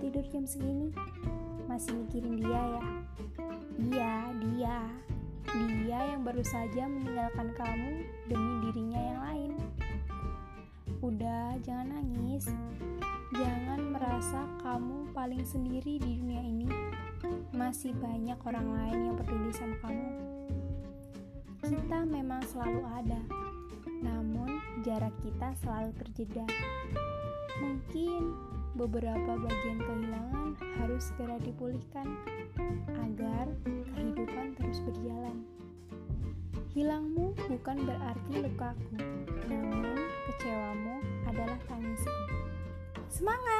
tidur jam segini? Masih mikirin dia ya? Iya, dia. Dia yang baru saja meninggalkan kamu demi dirinya yang lain. Udah, jangan nangis. Jangan merasa kamu paling sendiri di dunia ini. Masih banyak orang lain yang peduli sama kamu. Kita memang selalu ada, namun jarak kita selalu terjeda. Mungkin beberapa bagian kehilangan harus segera dipulihkan agar kehidupan terus berjalan. Hilangmu bukan berarti lukaku, namun kecewamu adalah tangisku. Semangat!